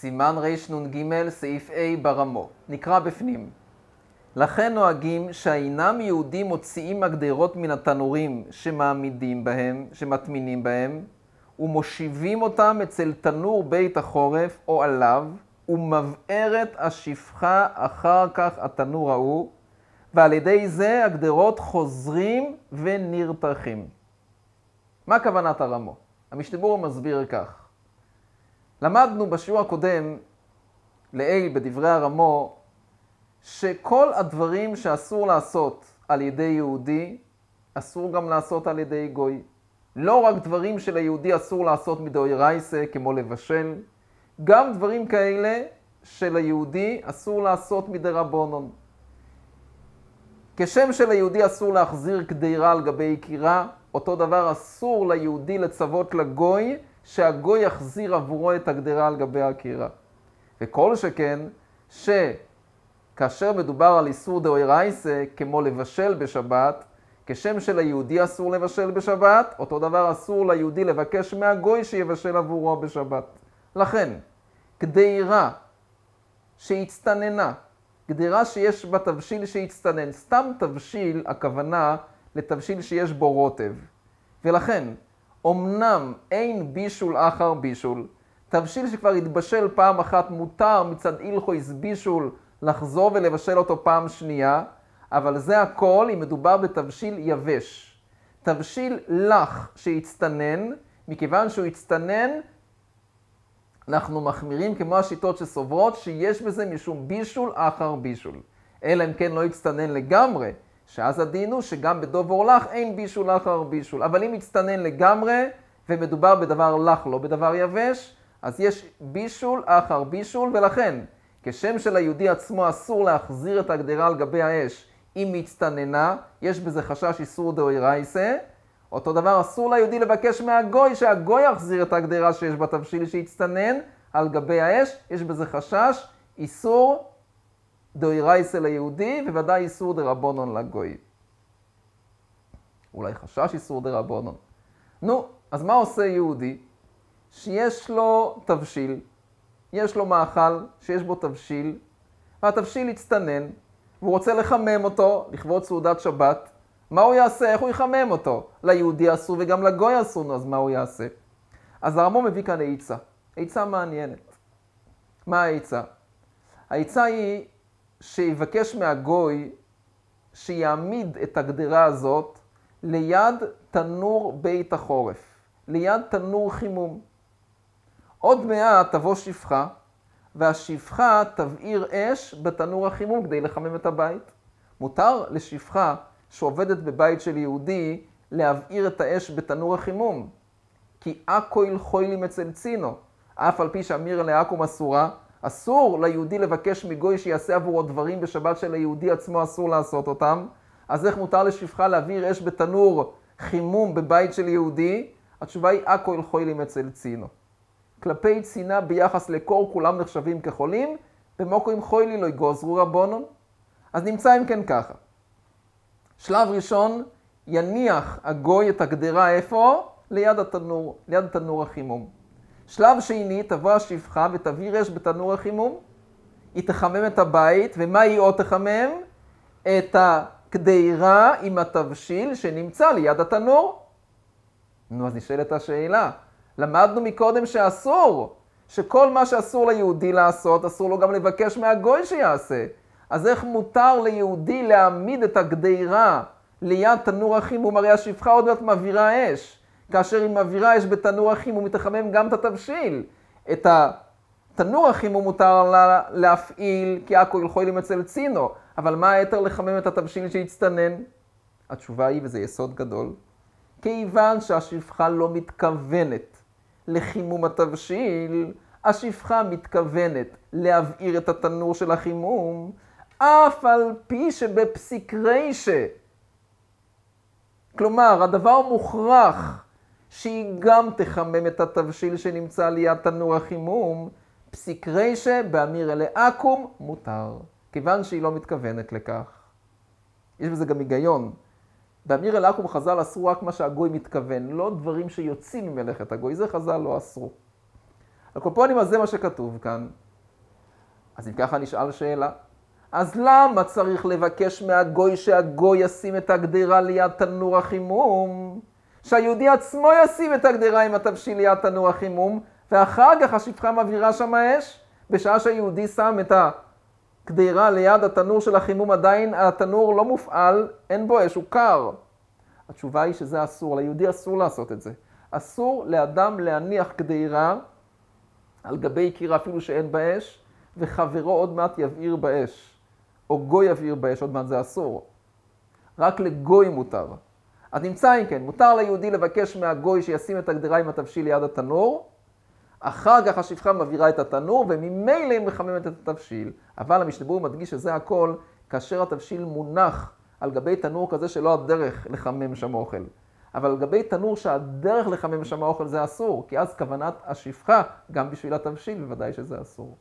סימן רנ"ג, סעיף A ברמו. נקרא בפנים. לכן נוהגים שהאינם יהודים מוציאים הגדרות מן התנורים שמעמידים בהם, שמטמינים בהם, ומושיבים אותם אצל תנור בית החורף או עליו, ומבערת השפחה אחר כך התנור ההוא, ועל ידי זה הגדרות חוזרים ונרתחים. מה כוונת הרמו? המשתבור מסביר כך. למדנו בשיעור הקודם, לעיל בדברי הרמו, שכל הדברים שאסור לעשות על ידי יהודי, אסור גם לעשות על ידי גוי. לא רק דברים שליהודי אסור לעשות מדאורייסה, כמו לבשל, גם דברים כאלה שליהודי אסור לעשות מדרבנון. כשם שליהודי אסור להחזיר קדירה על גבי קירה, אותו דבר אסור ליהודי לצוות לגוי שהגוי יחזיר עבורו את הגדרה על גבי הקירה. וכל שכן, שכאשר מדובר על איסור דאורייסה, כמו לבשל בשבת, כשם שליהודי אסור לבשל בשבת, אותו דבר אסור ליהודי לבקש מהגוי שיבשל עבורו בשבת. לכן, גדירה שהצטננה, גדירה שיש בה תבשיל שהצטנן, סתם תבשיל, הכוונה לתבשיל שיש בו רוטב. ולכן, אמנם אין בישול אחר בישול, תבשיל שכבר התבשל פעם אחת מותר מצד הלכויס בישול לחזור ולבשל אותו פעם שנייה, אבל זה הכל אם מדובר בתבשיל יבש. תבשיל לח שהצטנן, מכיוון שהוא הצטנן, אנחנו מחמירים כמו השיטות שסוברות שיש בזה משום בישול אחר בישול. אלא אם כן לא הצטנן לגמרי, שאז הדין הוא שגם בדוב אורלך אין בישול אחר בישול. אבל אם הצטנן לגמרי, ומדובר בדבר לח, לא בדבר יבש, אז יש בישול אחר בישול, ולכן, כשם שליהודי עצמו אסור להחזיר את הגדרה על גבי האש אם היא הצטננה, יש בזה חשש איסור דאורייסה. אותו דבר אסור ליהודי לבקש מהגוי שהגוי יחזיר את הגדרה שיש בתבשיל שהצטנן על גבי האש, יש בזה חשש איסור דאורייסה ליהודי, וודאי איסור דרבונון לגוי. אולי חשש איסור דרבונון. נו, אז מה עושה יהודי? שיש לו תבשיל, יש לו מאכל שיש בו תבשיל, והתבשיל הצטנן, והוא רוצה לחמם אותו לכבוד סעודת שבת, מה הוא יעשה? איך הוא יחמם אותו? ליהודי אסור וגם לגוי אסור, אז מה הוא יעשה? אז הרמון מביא כאן עצה, עצה מעניינת. מה העצה? העצה היא שיבקש מהגוי שיעמיד את הגדרה הזאת ליד תנור בית החורף, ליד תנור חימום. עוד מעט תבוא שפחה, והשפחה תבעיר אש בתנור החימום כדי לחמם את הבית. מותר לשפחה שעובדת בבית של יהודי להבעיר את האש בתנור החימום. כי אקו הלכוילים אצל צינו, אף על פי שאמיר לעכו"ם אסורה, אסור ליהודי לבקש מגוי שיעשה עבורו דברים בשבת שליהודי עצמו אסור לעשות אותם. אז איך מותר לשפחה להבעיר אש בתנור חימום בבית של יהודי? התשובה היא אקו הלכוילים אצל צינו. כלפי צינה ביחס לקור כולם נחשבים כחולים, במוקו עם חוילי לא יגוזרו רבונון. אז נמצא אם כן ככה. שלב ראשון, יניח הגוי את הגדרה איפה? ליד התנור, ליד תנור החימום. שלב שני, תבוא השפחה ותבעיר אש בתנור החימום. היא תחמם את הבית, ומה היא עוד תחמם? את הקדירה עם התבשיל שנמצא ליד התנור. נו, אז נשאלת השאלה, למדנו מקודם שאסור, שכל מה שאסור ליהודי לעשות, אסור לו גם לבקש מהגוי שיעשה. אז איך מותר ליהודי להעמיד את הגדירה ליד תנור החימום? הרי השפחה עוד מעט מבעירה אש. כאשר היא מבעירה אש בתנור החימום, היא תחמם גם את התבשיל. את התנור החימום מותר לה להפעיל, כי עכו ילכוילים אצל צינו. אבל מה היתר לחמם את התבשיל שהצטנן? התשובה היא, וזה יסוד גדול, כיוון שהשפחה לא מתכוונת לחימום התבשיל, השפחה מתכוונת להבעיר את התנור של החימום, אף על פי שבפסיק רישה. כלומר, הדבר מוכרח שהיא גם תחמם את התבשיל שנמצא ליד תנור החימום, פסיק רישה באמיר אלה אקום מותר, כיוון שהיא לא מתכוונת לכך. יש בזה גם היגיון. באמיר אל אקום חז"ל אסרו רק מה שהגוי מתכוון, לא דברים שיוצאים ממלאכת הגוי, זה חז"ל לא אסרו. הקופונים, אז זה מה שכתוב כאן. אז אם ככה נשאל שאלה, אז למה צריך לבקש מהגוי שהגוי ישים את הגדרה ליד תנור החימום? שהיהודי עצמו ישים את הגדרה עם התבשיל ליד תנור החימום, ואחר כך השפחה מבעירה שם האש? בשעה שהיהודי שם את הקדירה ליד התנור של החימום, עדיין התנור לא מופעל, אין בו אש, הוא קר. התשובה היא שזה אסור, ליהודי אסור לעשות את זה. אסור לאדם להניח קדירה על גבי קיר אפילו שאין בה אש, וחברו עוד מעט יבעיר באש, או גוי יבעיר באש, עוד מעט זה אסור. רק לגוי מותר. אז נמצא אם כן, מותר ליהודי לבקש מהגוי שישים את הגדרה עם התבשיל ליד התנור, אחר כך השפחה מבעירה את התנור, וממילא היא מחממת את התבשיל. אבל המשתברור מדגיש שזה הכל כאשר התבשיל מונח על גבי תנור כזה שלא הדרך לחמם שם אוכל. אבל על גבי תנור שהדרך לחמם שם האוכל זה אסור, כי אז כוונת השפחה גם בשביל התבשיל בוודאי שזה אסור.